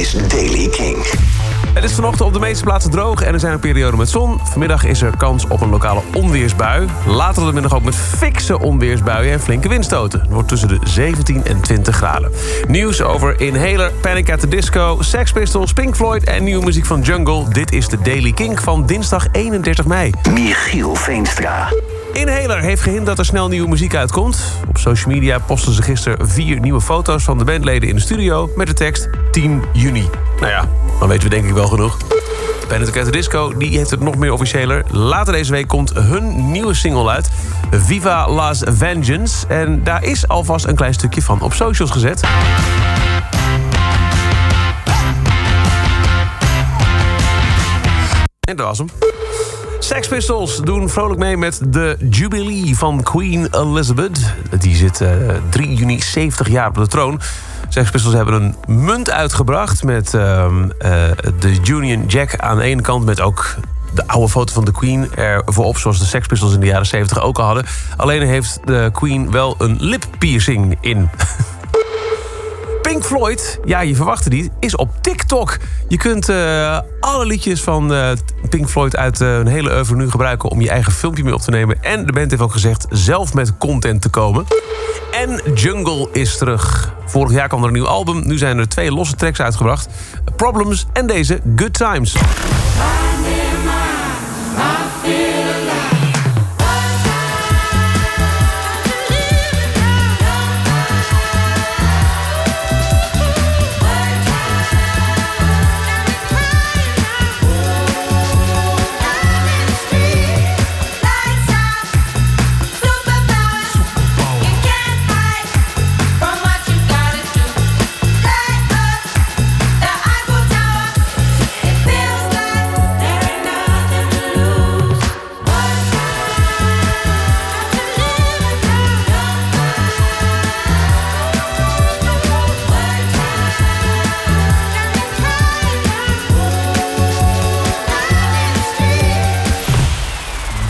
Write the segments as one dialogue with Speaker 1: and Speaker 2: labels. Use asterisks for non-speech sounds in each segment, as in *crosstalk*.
Speaker 1: is Daily King.
Speaker 2: Het is vanochtend op de meeste plaatsen droog en er zijn een periode met zon. Vanmiddag is er kans op een lokale onweersbui. Later op de middag ook met fikse onweersbuien en flinke windstoten. Het wordt tussen de 17 en 20 graden. Nieuws over Inhaler, Panic at the Disco, Sex Pistols, Pink Floyd en nieuwe muziek van Jungle. Dit is de Daily Kink van dinsdag 31 mei.
Speaker 1: Michiel Veenstra.
Speaker 2: Inhaler heeft gehint dat er snel nieuwe muziek uitkomt. Op social media posten ze gisteren vier nieuwe foto's van de bandleden in de studio... met de tekst 10 juni. Nou ja, dan weten we denk ik wel genoeg. Panic Disco die heeft het nog meer officiëler. Later deze week komt hun nieuwe single uit. Viva Las Vengeance. En daar is alvast een klein stukje van op socials gezet. En dat was hem. Sex Pistols doen vrolijk mee met de Jubilee van Queen Elizabeth. Die zit uh, 3 juni 70 jaar op de troon. Sex Pistols hebben een munt uitgebracht met uh, uh, de Union Jack aan de ene kant... met ook de oude foto van de Queen er voorop, zoals de Sex Pistols in de jaren 70 ook al hadden. Alleen heeft de Queen wel een lippiercing in. *laughs* Floyd, ja, je verwachtte niet, is op TikTok. Je kunt uh, alle liedjes van uh, Pink Floyd uit uh, een hele oeuvre nu gebruiken... om je eigen filmpje mee op te nemen. En de band heeft ook gezegd zelf met content te komen. En Jungle is terug. Vorig jaar kwam er een nieuw album. Nu zijn er twee losse tracks uitgebracht. Problems en deze Good Times.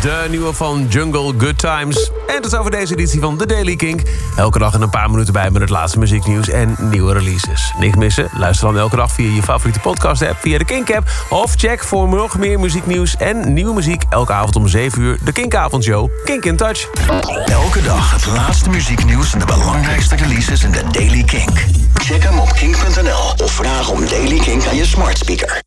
Speaker 2: De nieuwe van Jungle Good Times. En tot over deze editie van The Daily Kink. Elke dag in een paar minuten bij met het laatste muzieknieuws en nieuwe releases. Niks missen? Luister dan elke dag via je favoriete podcast-app, via de Kink-app... of check voor nog meer muzieknieuws en nieuwe muziek... elke avond om 7 uur, de Kinkavondshow. Kink in Touch.
Speaker 1: Elke dag het laatste muzieknieuws en de belangrijkste releases in The Daily Kink. Check hem op kink.nl of vraag om Daily Kink aan je smart speaker.